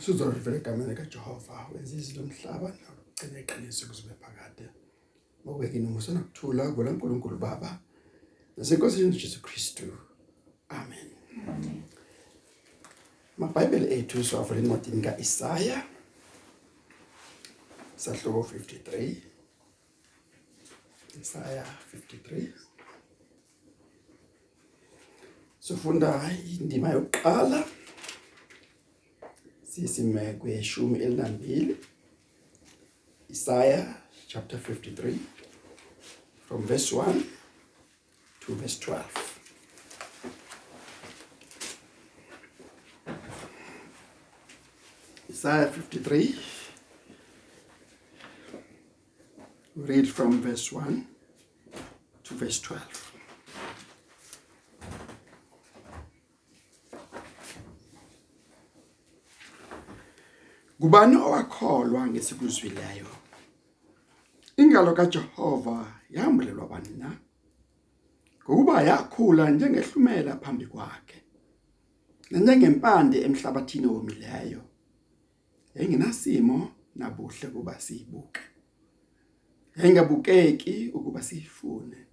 Sizolivela egameni kaJehova wenza izinto omhlaba nokugcina iqiniso kuzibe phakade. Mawubeke inomusa nokuthula kuvela uNkulunkulu Baba nasenkosini Jesu Kristu. Amen. MaBhayibheli ethu siwavula encwadini kaIsaya sahluko 53. Isaya 53. Sifunda indima yokuqala sisime kweshumi elinambili Isaiah chapter 53 from verse 1 to verse 12 Isaiah 53 we read from verse 1 to verse 12 Kubani owakholwa ngesikuzwileyo? Ingalo kaJehova yambulelwa bani na? Ngokuba yakhula njengehlumela phambi kwakhe. Njengempande emhlabathini omileyo. Engenasimo nabuhle kuba siyibuke. Engabukeki ukuba siyifune.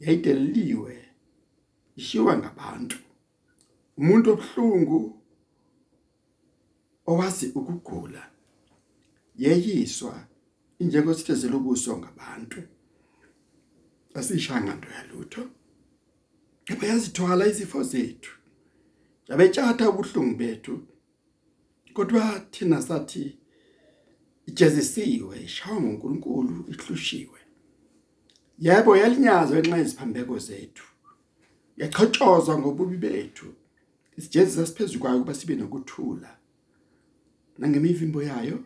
Yayideliliwe ishiwa ngabantu. Umuntu obhlungu owazi ukugula yeyiswa injengosithezela ubuso ngabantu. Asishanga nto yalutho. Yabe yazithwala izifo zethu. Yabetshatha ubuhlungu bethu. Kodwa thina sathi ijezisiwe ishawa nguNkulunkulu ihlushiwe yebo yalinyazwa ngenxa yeziphambeko zethu. Yachotshozwa ngobubi bethu. Isijezisa siphezulu kwayo kuba sibe nokuthula. Nangemivimbo yayo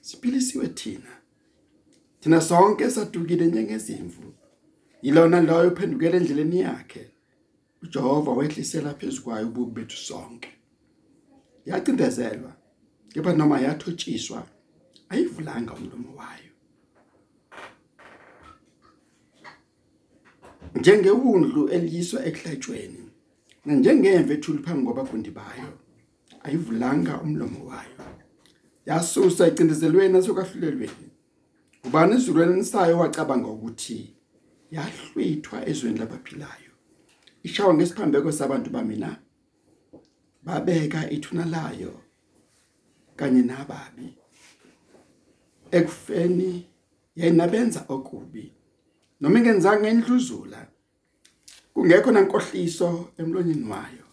siphilisiwe thina. Thina sonke sadukile njengezimvu yilona loyo uphendukele endleleni yakhe uJehova wehlisela phezukwayo ububi bethu sonke. Yacindezelwa kepha noma yathotshiswa ayivulanga umlomo wayo. Njengewundlu eliyiswa ekhlatshweni nanjengemve ethule phambi kwabagundi bayo ayivulanga umlomo wayo. Yasusa icindezelweni nasokwahlulelweni ubani ezulweni sayo wacabanga ukuthi yahlwithwa ezweni labaphilayo. Ishawa ngesiphambeko sabantu bamina babeka ithuna layo kanye nababi. Ekufeni yayinabenza okubi. Noma ingenzanga endluzula kungekho nankohliso emlonyeni wayo.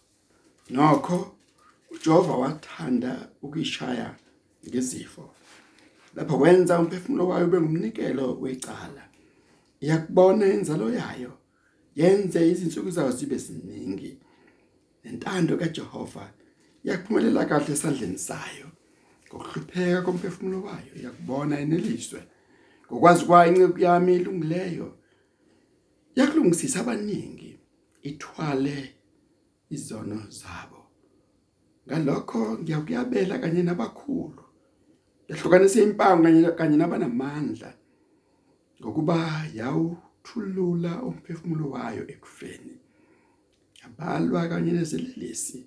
Nokho uJehova wathanda ukuyishaya ngezifo lapho kwenza umphefumulo wayo bengumnikelo wecala. Iyakubona inzalo yayo yenze izinsuku zayo zibe ziningi. Nentando kaJehova yakuphumelela kahle esandleni sayo. Ngokuhlupheka komphefumulo wayo yakubona eneliswe. Ngokwazi kwayo inceke yami ilungileyo. Yakulungisisa abaningi ithwale izono zabo. Ngalokho ngiyakuyabela kanye nabakhulu. Yahlukanisa impango kanye kanye nabanamandla ngokuba yawuthulula umphefumulo wayo ekufeni. Yabalwa kanye nezilelesi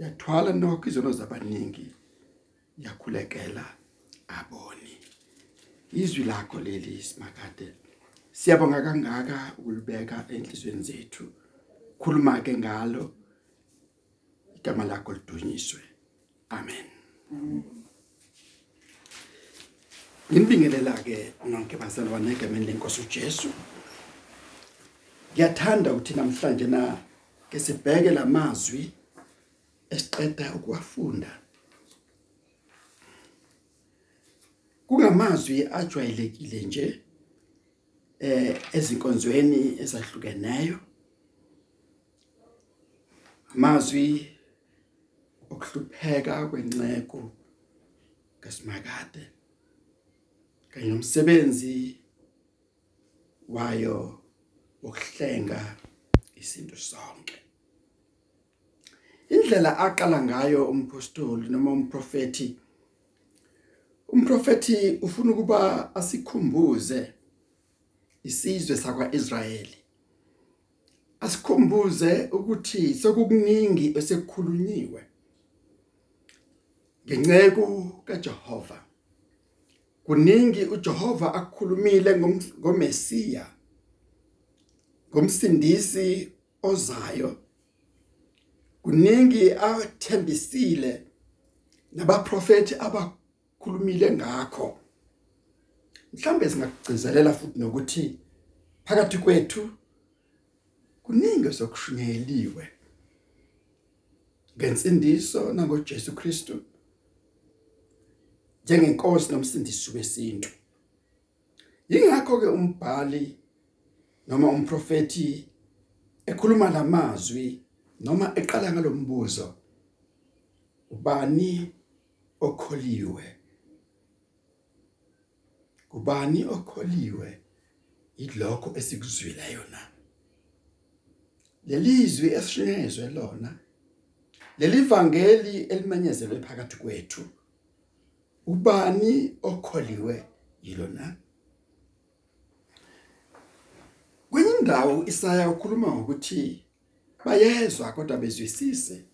yathwala nokho izono zabaningi yakhulekela aboni. Izwi lakho leli simakade siyabonga kangaka ukulibeka enhlizweni zethu. Khuluma ke ngalo igama lakho lidunyiswe. Amen. Ngibingelela ke nonke bazalwane egameni lenkosi uJesu. Ngiyathanda ukuthi namhlanje na ke sibheke lamazwi esiqeda ukuwafunda. Kungamazwi ajwayelekile nje eh ezinkonzweni ezahlukeneyo. Mazwi okuhlupheka kwenceko kasimakade kanye nomsebenzi wayo wokuhlenga isinto sonke. Indlela aqala ngayo umpostoli noma umprofeti umprofeti ufuna ukuba asikhumbuze isizwe sakwaIsrayeli. Asikhumbuze ukuthi sekukuningi esekukhulunyiwe ngenceko kaJehova. Kuningi uJehova akukhulumile ngomesiya ngomsindisi ozayo. Kuningi athembisile nabaprofeti abakhulumile ngakho. Mhlambe singakugcizelela futhi nokuthi phakathi kwethu kuningi sokushunyeliwe ngensindiso nangoJesu Kristu. Njengenkosi nomsindisi wesintu. Yingakho ke umbhali noma umprofeti ekhuluma lamazwi noma eqala ngalombuzo ubani okholiwe? Ubani okholiwe? Ilokho esikuzwileyo na lelizwi esishinyezwe lona leli vangeli elimenyezelwe phakathi kwethu. Ubani okholiwe? Yilona. Kwenye indawo Isaya ukhuluma ngokuthi bayezwa kodwa bezwisise.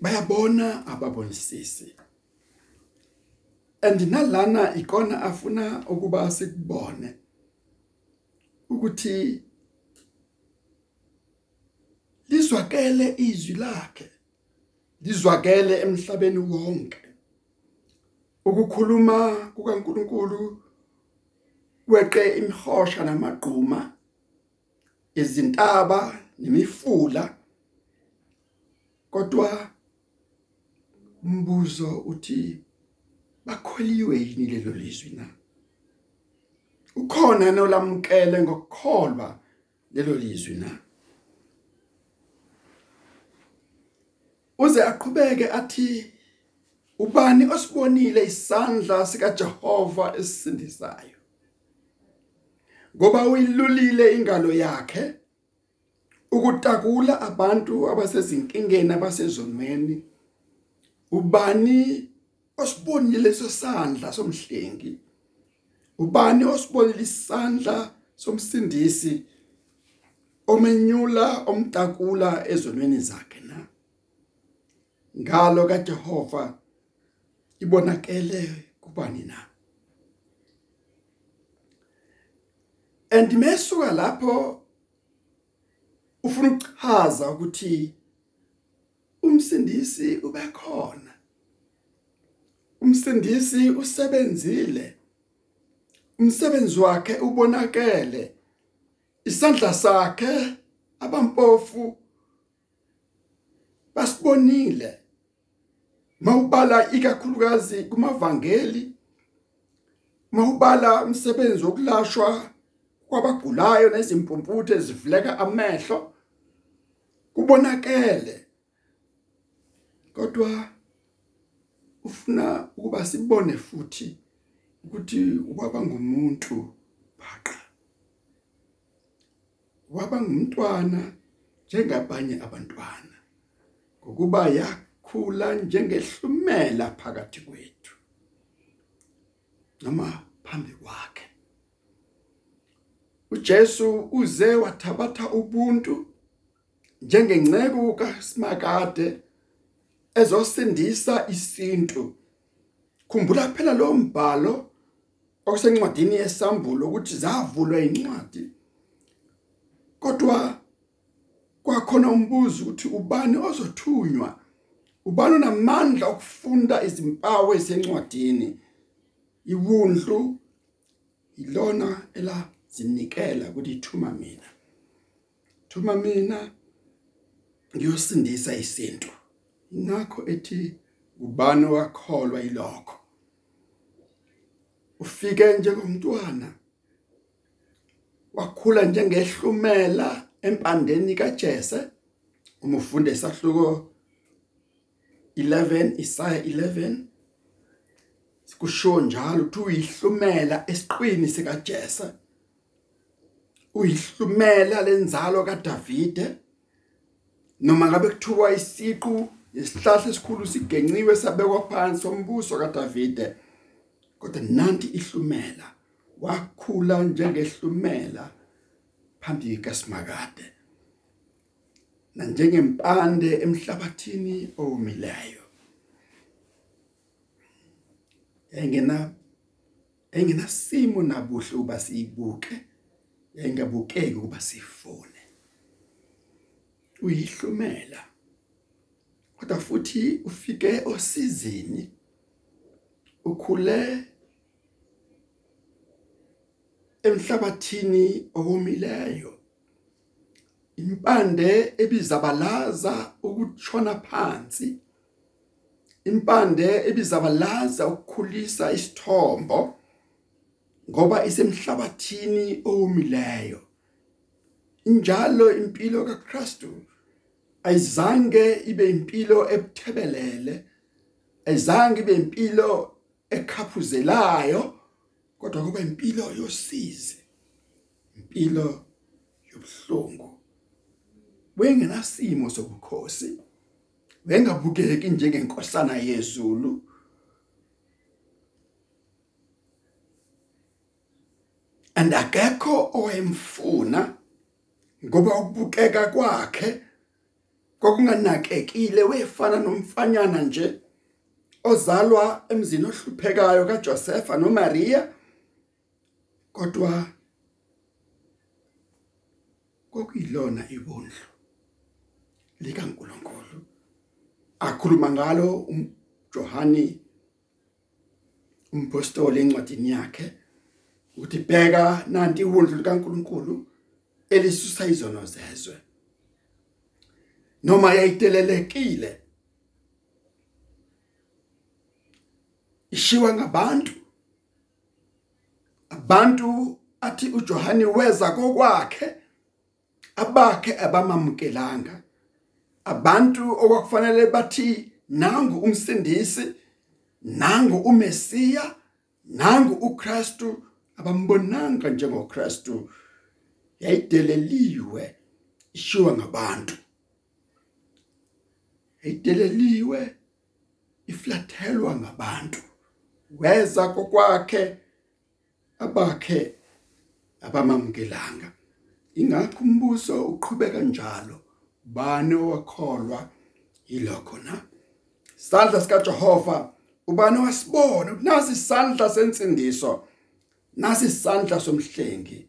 Bayabona ababonisisi. And nalana ikona afuna ukuba sikubone ukuthi lizwakele izwi lakhe. Lizwakele emhlabeni wonke. Ukukhuluma kukaNkuluNkulu weqe imihosha namagquma izintaba nemifula. Kodwa umbuzo uthi bakholiwe yini lelo lizwi na? Ukhona nolamkele ngokukholwa lelo lizwi na? Uze aqhubeke athi ubani osibonile isandla sika Jehova esisindisayo? Ngoba uyilulile ingalo yakhe ukutakula abantu abasezinkingeni abasezonweni. Ubani osibonile leso sandla somhlengi? Ubani osibonile isandla somsindisi omenyula omtakula ezonweni zakhe na? Ngalo kaJehova ibonakele kubani na? Andimesuka lapho ufuna ukuchaza ukuthi umsindisi ubekhona umsindisi usebenzile. Umsebenzi wakhe ubonakele. Isandla sakhe abampofu basibonile. Mawubala ikakhulukazi kumavangeli mawubala umsebenzi wokulashwa kwabagulayo nezimpumputhe ezivuleka amehlo kubonakele. Kodwa ufuna ukuba sibone futhi ukuthi waba ngumuntu phaqa waba ngumntwana njengabanye abantwana ngokuba yakhula njengehlumela phakathi kwethu noma phambi kwakhe. uJesu uze wathabatha ubuntu njengengcebo kaSimakade ezosindisa isintu. Khumbula phela lo mbhalo okusencwadini yesambulo ukuthi zavulwa incwadi kodwa kwakhona umbuzo ukuthi ubani ozothunywa ubani onamandla okufunda izimpawu esencwadini iwundlu ilona ela zinikela ukuthi ithuma mina. Thuma mina ngiyosindisa isinto ngakho ethi ubani wakholwa ilokho? Ufike njengomntwana wakhula njengehlumela empandeni kaJese uma ufunda isahluko 11 Isaiah 11 kusho njalo ukuthi uyihlumela esiqwini sika Jese uyihlumela lenzalo kaDavide. Noma ngabe kuthiwa isiqu isihlahla esikhulu sigenciwe sabekwa phansi sombuso kaDavide. Kodwa nanti ihlumela wakhula njengehlumela phambi kaSimakade nanjengempande emhlabathini owomileyo. Engena engena simo nabuhle uba siyibuke engabukeki ukuba sifune. Uyihlumela kodwa futhi ufike osizini ukhule emhlabathini owomileyo. Impande ebizabalaza ukutshona phansi impande ebizabalaza ukukhulisa isithombo ngoba isemhlabathini owomileyo. Injalo impilo kaKristu ayizange ibe impilo ebuthebelele ayizange ibe impilo ekhaphuzelayo kodwa kuba impilo yosizi impilo yobuhlungu. Wengenasimo sobukhosi. Wengabukeki njengenkosana yezulu. Andakekho owemfuna ngoba ukubukeka kwakhe kokunganakekile wefana nomfanyana nje ozalwa emzini ohluphekayo kaJosepha noMaria. Kodwa kokuyilona ibondlo. likaNkuluNkulu. Akhuluma ngalo uJohani umpostoli encwadini yakhe uthi bheka nanti ibondlo likaNkuluNkulu elisusa izono zezwe. Noma yayitelelekile ishiwa ngabantu. Abantu athi uJohani weza kokwakhe abakhe abamamukelanga. Abantu okwakufanele bathi nangu umsindisi nangu uMesiya nangu uKristu abambonanga njengoKristu. Yayideleliwe ishiwa ngabantu. Yayideleliwe iflathelwa ngabantu. Weza kokwakhe abakhe abamamukelanga ingakho umbuso uqhubeka njalo bani owakholwa yilokho na? Isandla sika Jehova ubani wasibona nasi isandla sensindiso nasi isandla somhlengi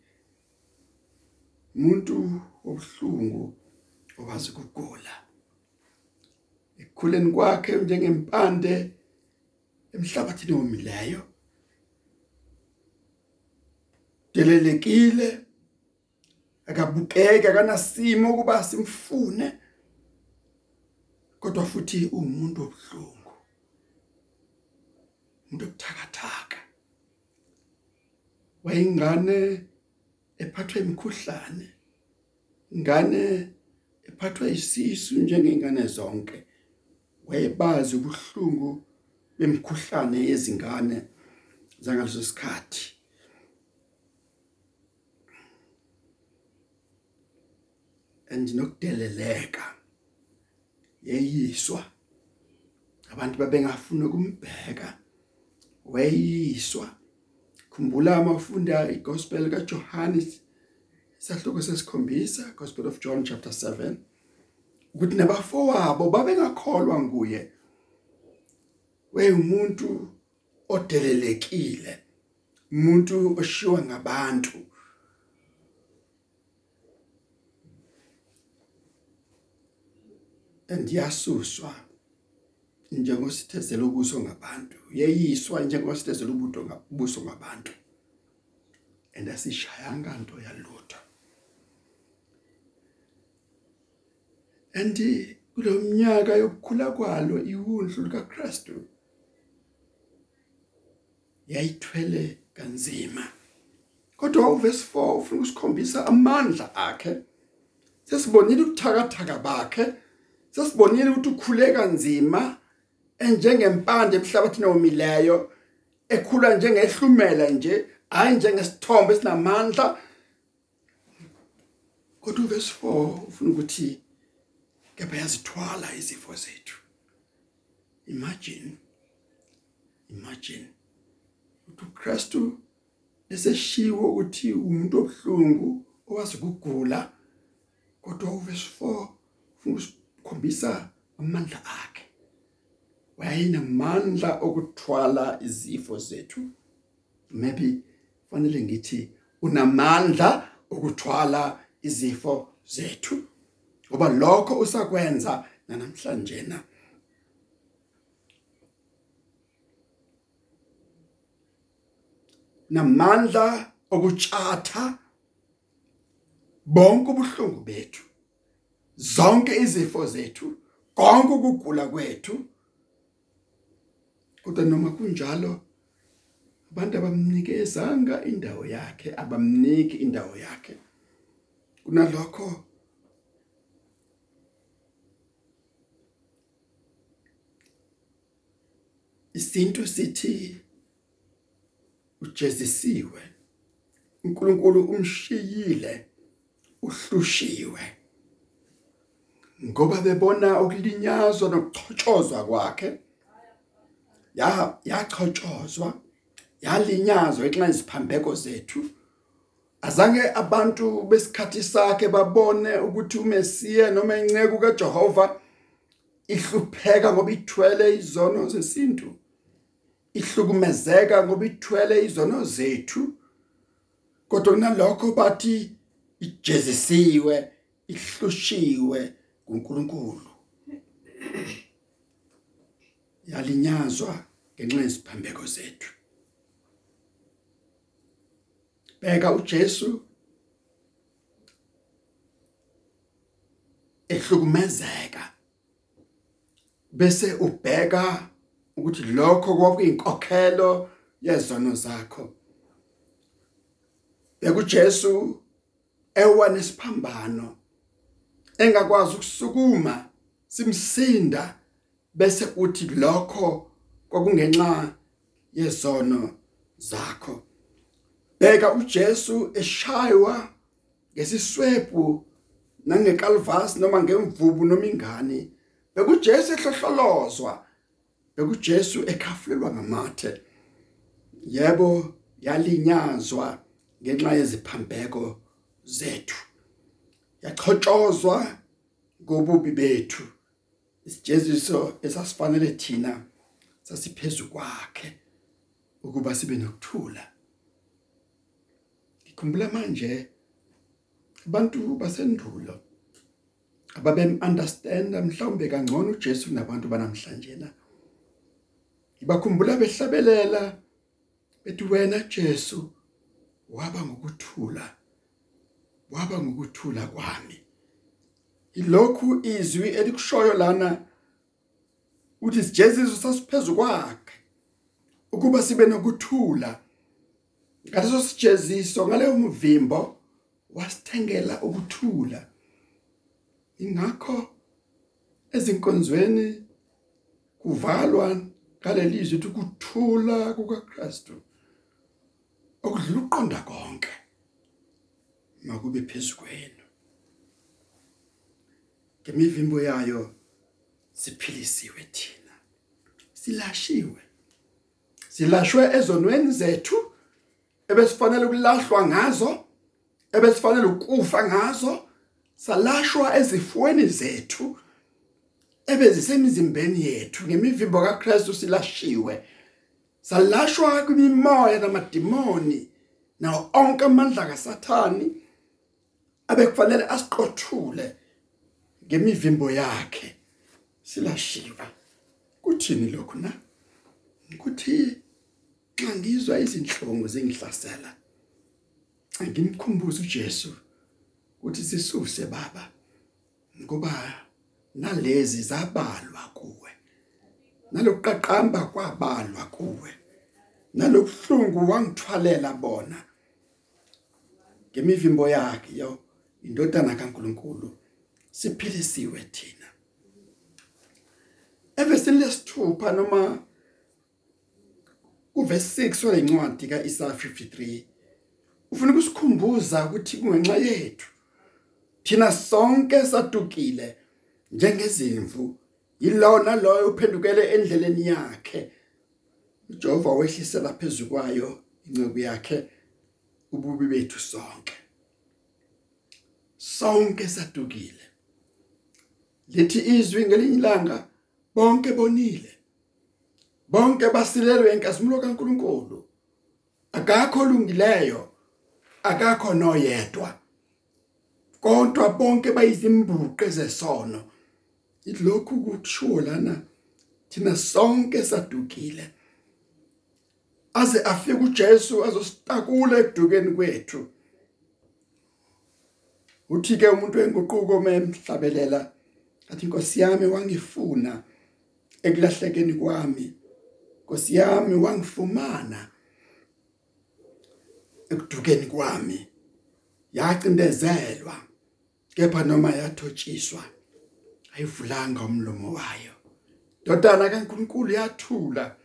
umuntu obuhlungu owazi ukugula. Ekhuleni kwakhe njengempande emhlabathini womileyo delelekile akabukeka kanasimo ukuba simfune kodwa futhi umuntu obuhlungu umuntu obuthakathaka. Wayingane ephathwe imikhuhlane ingane ephathwa isisu njengengane zonke. Wayebazi ubuhlungu bemikhuhlane yezingane zangaleso sikhathi. Andinokudeleleka yeyiswa. Abantu babengafuna ukumbheka. Weyiswa. Khumbula amafunda igospel kaJohannes isahloko sesikhombisa gospel of John chapter 7 ukuthi nabafowabo babengakholwa nguye. Weyumuntu odelelekile umuntu oshiwa ngabantu. Endiyasuswa. Njengosithezela ubuso ngabantu yeyiswa njengosithezela ubuto ngabuso ngabantu. Andasishayanga nto yalutho. Andi kulomnyaka yokukhula kwalo iwundlu likaKristu yayithwele kanzima. Kodwa uverse 4 ufuna usikhombisa amandla akhe. Sesibonile ukuthakathaka bakhe. Sesibonile ukuthi ukhule kanzima enjengempande emhlabathini omileyo ekhula njengehlumela nje hayi njengesithombe esinamandla. Kodwa uverse 4 ufuna ukuthi kepha yazithwala izifo zethu. Imagine imagine ukuthi uKristu eseshiwo ukuthi umuntu obuhlungu owazi ukugula kodwa uverse 4 usikhombisa amandla akhe. Wayenamandla okuthwala izifo zethu. Maybe fanele ngithi unamandla ukuthwala izifo zethu ngoba lokho usakwenza namhlanje na namandla okutshatha bonke ubuhlungu bethu. Zonke izifo zethu konke ukugula kwethu. Kodwa noma kunjalo abantu abamnikezanga indawo yakhe abamniki indawo yakhe. Kunalokho isinto sithi ujezisiwe uNkulunkulu umshiyile uhlushiwe ngoba bebona ukulinyazwa nokuchotshozwa kwakhe. Ya yachotshozwa yalinyazwa exa iziphambeko zethu. Azange abantu besikhathi sakhe babone ukuthi uMesiya noma inceke kaJehova ihlupheka ngoba ithwele izono zesintu ihlukumezeka ngoba ithwele izono zethu. Kodwa kunalokho bathi ijezisiwe ihlushiwe kuNkulunkulu yalinyazwa ngenxa yesiphambeko zethu. Beka uJesu ehlukumezeka bese ubheka ukuthi lokho kwakuyinkokhelo yezono zakho. Beka uJesu ewa nesiphambano engakwazi ukusukuma simsinda bese uthi lokho kwakungenxa yezono zakho. Bheka uJesu eshaywa ngesiswebhu nangekalvas noma ngemvubu noma ingane. bekuJesu ehlohlolozwa. bekuJesu ekhafulelwa ngamathe. Yebo yalinyazwa ngenxa yeziphambeko zethu. Yachotshozwa ngobubi bethu. Isijeziso esasifanele thina sasiphezu kwakhe ukuba sibe nokuthula. Ngikhumbula manje abantu basendulo ababem understand mhlawumbe kangcono uJesu nabantu banamhlanje na ibakhumbula behlabelela bethi wena Jesu waba ngokuthula. Waba ngokuthula kwami. Ilokhu izwi elikushoyo lana uthi sijeziso sasiphezulu kwakhe ukuba sibe nokuthula. Ngaleso sijeziso ngaleyo mvimbo wasithengela ukuthula. Ingakho ezinkonzweni kuvalwa ngalelizwi ukuthi ukuthula kukaKristu okudlula uqonda konke. Makube phezukweni ngemivimbo yayo siphilisiwe thina. Silashiwe. Silashwe ezonweni zethu ebesifanele ukulahlwa ngazo ebesifanele ukufa ngazo. Salashwa ezifweni zethu ebezisemzimbeni yethu. Ngemivimbo kaKristu silashiwe. Salashwa kwimimoya namadimoni. Nawo onke amandla kaSathani abekufanele asiqothule ngemivimbo yakhe. Silashiwa kuthini lokho na? Ukuthi xa ngizwa izinhlungu zingihlasela ngimkhumbuze uJesu ukuthi sisuse baba ngoba nalezi zabalwa kuwe nalokuqaqamba kwabalwa kuwe nalokuhlungu wangithwalela bona ngemivimbo yakhe yo. Indodana kaNkuluNkulu siphilisiwe thina. Evesini lesithupha noma uverse 6 walencwadi kaIsaiah 53 ufuna ukusikhumbuza ukuthi kungenxa yethu thina sonke sadukile njengezimvu yilona loyo uphendukele endleleni yakhe. uJehova wehlisela phezukwayo incebo yakhe ububi bethu sonke. Sonke sadukile. Lithi izwi ngelinye ilanga bonke bonile. Bonke basilelwe inkazimulo kaNkuluNkulu. Akakho lungileyo akakho noyedwa. Kodwa bonke bayizimbuqe zesono. Ilokhu kushiwo lana thina sonke sadukile. Aze afike uJesu azositakula ekudukeni kwethu. Uthi ke umuntu wenguquko memhlabelela athi inkosi yami wangifuna ekulahlekeni kwami. Inkosi yami wangifumana ekudukeni kwami. Yacindezelwa kepha noma yathotshiswa ayivulanga umlomo wayo. Ndodana kaNkuluNkulu yathula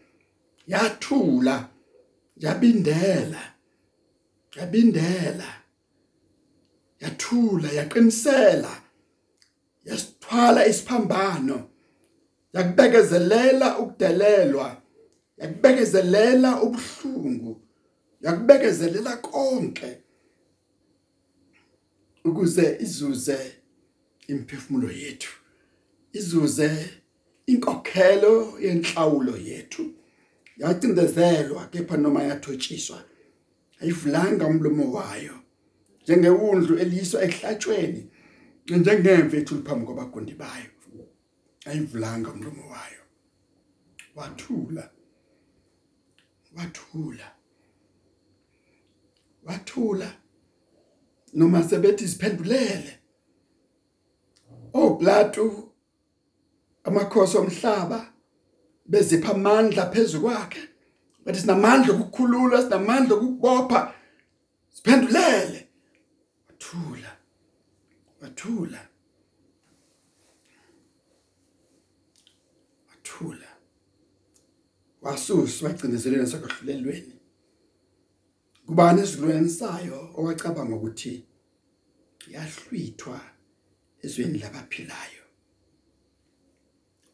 yathula yabindela yabindela. Yathula yaqinisela yasithwala isiphambano yakubekezelela ukudelelwa yakubekezelela ubuhlungu yakubekezelela konke ukuze izuze imphefumulo yethu izuze inkokhelo yenhlawulo yethu. Yacindezelwa kepha noma yathotshiswa ayivulanga umlomo wayo. Njengewundlu eliyiswa ehlatshweni njengemve ethu phambi kwabagundi bayo. Ayivulanga umlomo wayo. Wathula. Wathula. Wathula. Noma sebethi siphendulele. oBlatu amakhosi omhlaba bezipha amandla phezulu kwakhe. Bathi sinamandla okukhulula sinamandla okubopha siphendulele. Wathula wathula wathula wasuswa egcindezelweni sakwahlulelweni kubani ezulweni sayo owacabanga ukuthi yahlwithwa ezweni labaphilayo?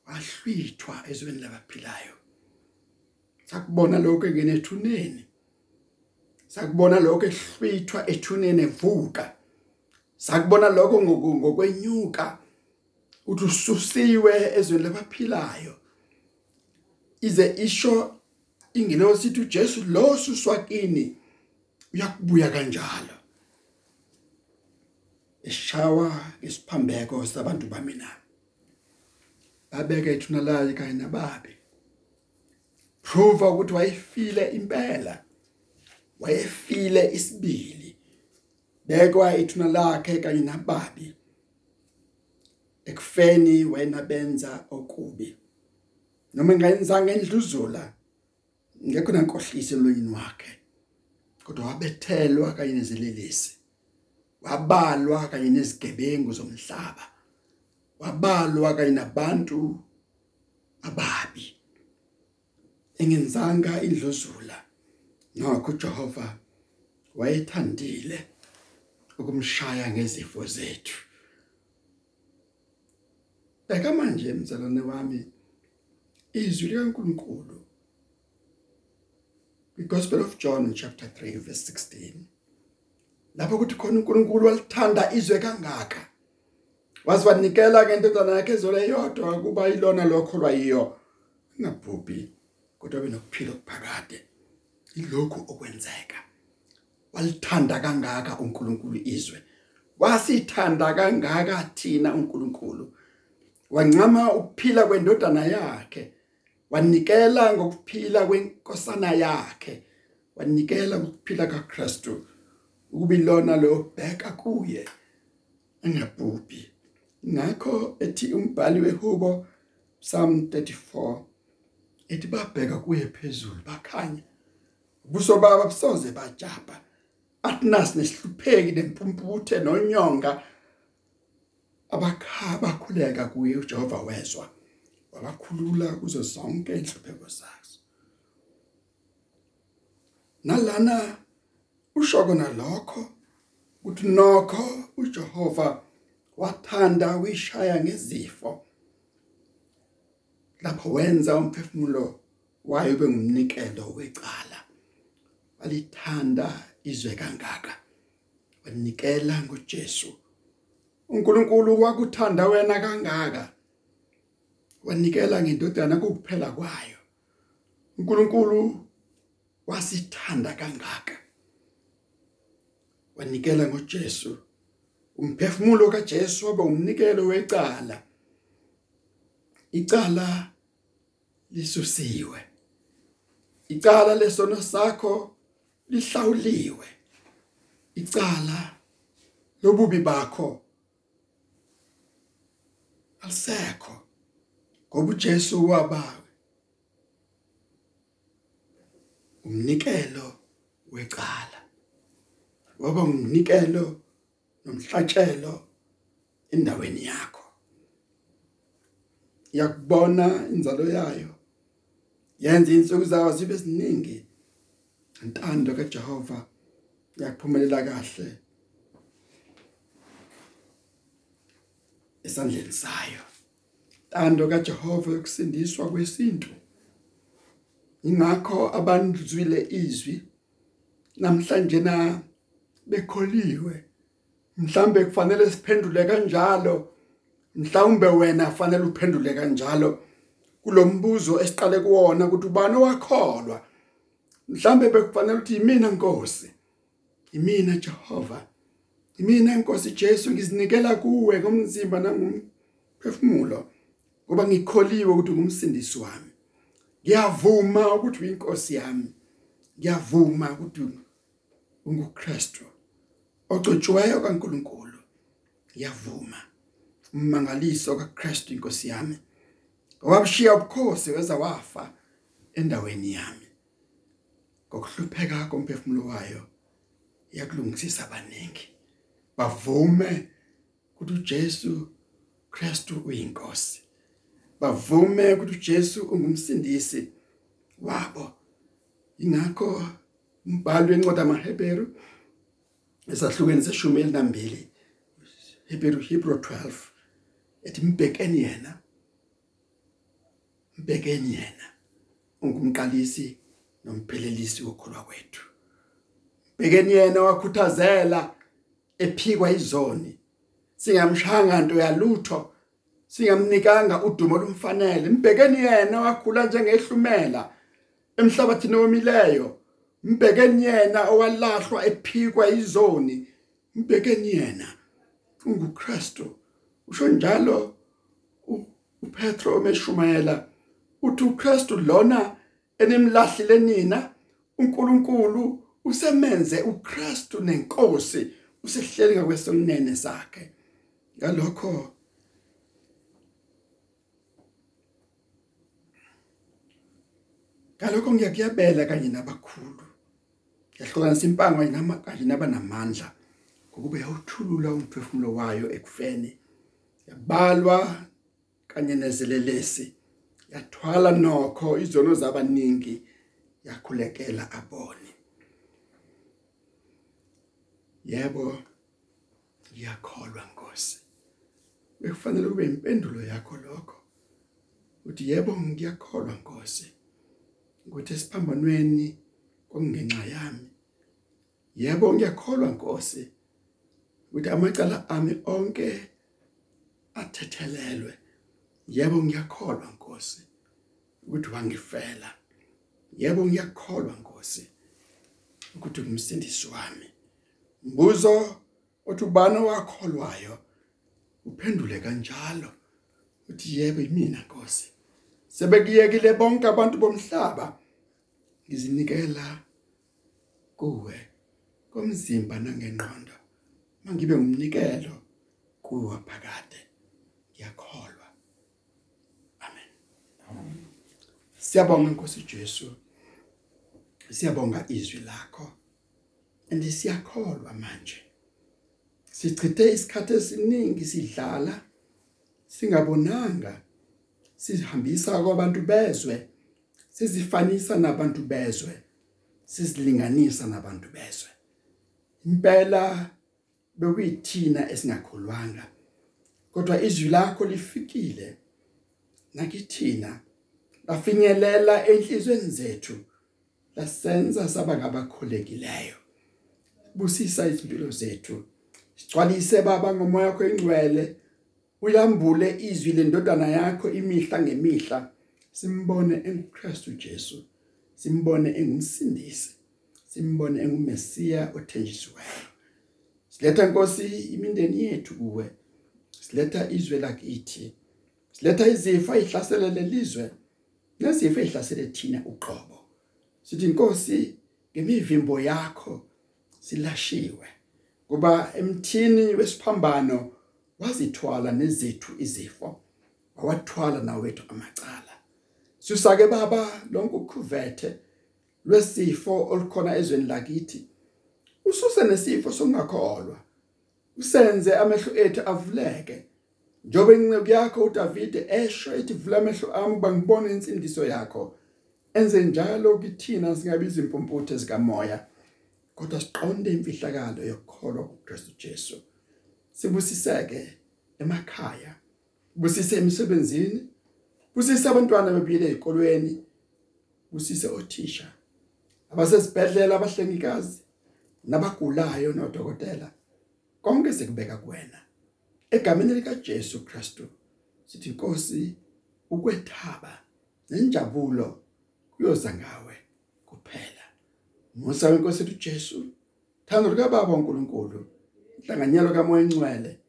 Wahlwithwa ezweni labaphilayo. Sakubona lokho ngenethuneni sakubona lokho ehlwithwa ethuneni evuka. Sakubona lokho ngokwenyuka uthi ususiwe ezweni labaphilayo. Ize isho ingelosi sithi uJesu lo suswakini uyakubuya kanjalo. Eshawa isiphambeko sabantu bamina babeka ithuna layo kanye nababe prove ukuthi wayefile impela wayefile isibili. Bekwa ithuna lakhe kanye nababi ekufeni wena benza okubi. Noma ngayenzanga endluzula ngekho nankohlise emlonyeni wakhe. Kodwa wabethelwa kanye nezelelesi. Wabalwa kanye nezigebengu zomhlaba. Wabalwa kanye nabantu ababi. Engenzanga indluzula. Nokho uJehova wayethandile. Ukumshaya ngezifo zethu. Beka manje mzalwane wami izwi likaNkuluNkulu Gospel of John chapter 3 verse 16 lapho kuthi khona uNkulunkulu walithanda izwe kangaka. Waziwanikela ke indodana yakhe ezole yodwa kuba ilona lokholwa yiyo. Ngabhubhi kodwa benokuphila okuphakade. Ilokhu okwenzeka. Walithanda kangaka uNkulunkulu izwe. Wasithanda kangaka thina uNkulunkulu. Wancama ukuphila kwendodana yakhe wanikela ngokuphila kwenkosana yakhe wanikela ukuphila kaKristu ukubilona lo bheka kuye engabhubhi. Ngakho ethi umbhali wehubo Psalm 34 ethi babheka kuye phezulu bakhanya. Ubuso baba busoze bajapha atnas nesihlupheki nempumputhe nonyonga. Abakhaba khuleka kuye uJehova wezwa. Wabakhulula kuzo zonke inhlupheko zazo. Nalana ushoko nalokho uthi nokho uJehova wathanda uyishaya ngezifo. Lapho wenza umphefumulo wayo bengumnikelo wecala. Walithanda izwe kangaka. Wanikela ngoJesu. uNkulunkulu wakuthanda wena kangaka. Wanikela ngendodana kukuphela kwayo. uNkulunkulu wasithanda kangaka. Wanikela ngoJesu. Umphefumulo kaJesu waba umnikelo wecala. Icala lisusiwe icala lesono sakho lihlawuliwe. Icala lobubi bakho alisekho ngoba uJesu wabawe umnikelo wecala. Waba umnikelo nomhlatshelo endaweni yakho. Yakubona inzalo yayo. Yenza insuku zawo zibe ziningi. Intando kaJehova yakuphumelela kahle esandleni sayo. Intando kaJehova yokusindiswa kwesintu. Ingakho abandzwile izwi namhlanje na bekholiwe. Mhlambe kufanele siphendule kanjalo mhlawumbe wena kufanele uphendule kanjalo kulombuzo esiqale kuwona ukuthi ubani wakholwa mhlambe bekufanele ukuthi yimina Nkosi. Yimina Jehova. Yimina Nkosi Jesu ngizinikela kuwe ngomzimba nangomphefumulo ngoba ngikholiwe ukuthi ngumsindisi wami. Ngiyavuma ukuthi uyinkosi yami. Ngiyavuma ukuthi unguKristu ogcotshiweyo kaNkuluNkulu. Ngiyavuma. Umangaliso kaKristu inkosi yami. Wabushiya ubukhosi weza wafa endaweni yami. Ngokuhlupheka komphefumulo wayo yakulungisisa abaningi. Bavume ukuthi uJesu Kristu uyinkosi. Bavume ukuthi uJesu ungumsindisi wabo. Ingakho umbhalo wencwadi amaHebheru esahlukweni seshumi elinambili Hebrew Hebrew 12 ethi mbhekeni yena mbhekeni yena ungumqalisi nomphelelisi wokholwa kwethu. Mbhekeni yena wakhuthazela ephikwa izoni singamshanga nto yalutho singamnikanga udumo olumfanele mbhekeni yena wakhula njengehlumela emhlabathini omileyo mbhekeni yena owalahlwa ephikwa izoni mbhekeni yena unguKristu. Usho njalo uPetro omeshumayela uthi uKristu lona enemlahlile nina uNkulunkulu usemenze uKristu nenkosi usehleli ngakwesonene sakhe ngalokho Ngalokho ngiyakuyabela kanye nabakhulu. Yahlukanisa impango kanye nabanamandla ngokuba yawuthulula umphefumulo wayo ekufeni. Yabalwa kanye nezelelesi. Yathwala nokho izono zabaningi yakhulekela abone. Yebo ngiyakholwa Nkosi. Bekufanele kube impendulo yakho lokho. Uthi yebo ngiyakholwa Nkosi. ukuthi esiphambanweni kongenxa yami yebo ngiyakholwa Nkosi ukuthi amacala ami onke athethelelwe yebo ngiyakholwa Nkosi ukuthi wangifela. Yebo ngiyakholwa Nkosi. Ukuthi umsindisi wami. Mbuzo othi ubani wakholwayo uphendule kanjalo. Uthi yebo yimina Nkosi. Sebekuyekile bonke abantu bomhlaba. Ngizinikela kuwe komzimba nangengqondo. Mangibe ngumnikelo kuwe phakade ngiyakholwa amen siyabonga Nkosi Jesu. Siyabonga izwi lakho. Andisiyakholwa manje. Sichithe isikhathi esiningi sidlala singabonanga sihambisa kwabantu bezwe sizifanisa nabantu bezwe sizilinganisa nabantu bezwe. Impela bekuyithina esingakholwanga. Kodwa izwi lakho lifikile nakithina lafinyelela enhlizweni zethu. Lasenza saba ngabakholekileyo. Busisa izimpilo zethu. Sigcwalise baba ngomoya wakho ingcwele. Uyambule izwi lendodana yakho imihla ngemihla. Simbone enguKristu Jesu. Simbone engumsindisi. Simbone engumesiya othenjisiweyo. Siletha Nkosi imindeni yethu kuwe. Siletha izwe lakithi. Siletha izifo ezihlasele lelizwe nezifo ezihlasele thina uqobo. Sithi Nkosi ngemivimbo yakho silashiwe. Kuba emthini wesiphambano wazithwala nezethu izifo wawathwala nawethu amacala. Susake baba lonke ukhuvethe lwesifo olukhona ezweni lakithi. Ususe nesifo sokungakholwa. Usenze amehlo ethu avuleke. Njobe inceke yakho uDavide esho ethi vula amehlo ami bangibone insindiso yakho. Enze njalo kithina singabiza impumputhe zikamoya kodwa siqonde imfihlakalo yokukholwa kuKristu Jesu. Sibusiseke emakhaya busise emsebenzini busise abantwana bebile ezikolweni busise othisha abasesibhedlela abahlengikazi nabagulayo nodokotela. Konke sekubeka kuwena. Egameni lika Jesu Kristu sithi Nkosi ukwethaba nenjabulo kuyoza ngawe kuphela. Musa wenkosi ethu Jesu thando lika baba uNkulunkulu inhlanganyelo kamoya engcwele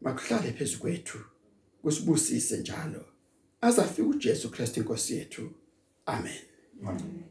makuhlale phezulu kwethu kusibusise njalo. Azafika uJesu Kristu inkosi yethu. Amen. Amen.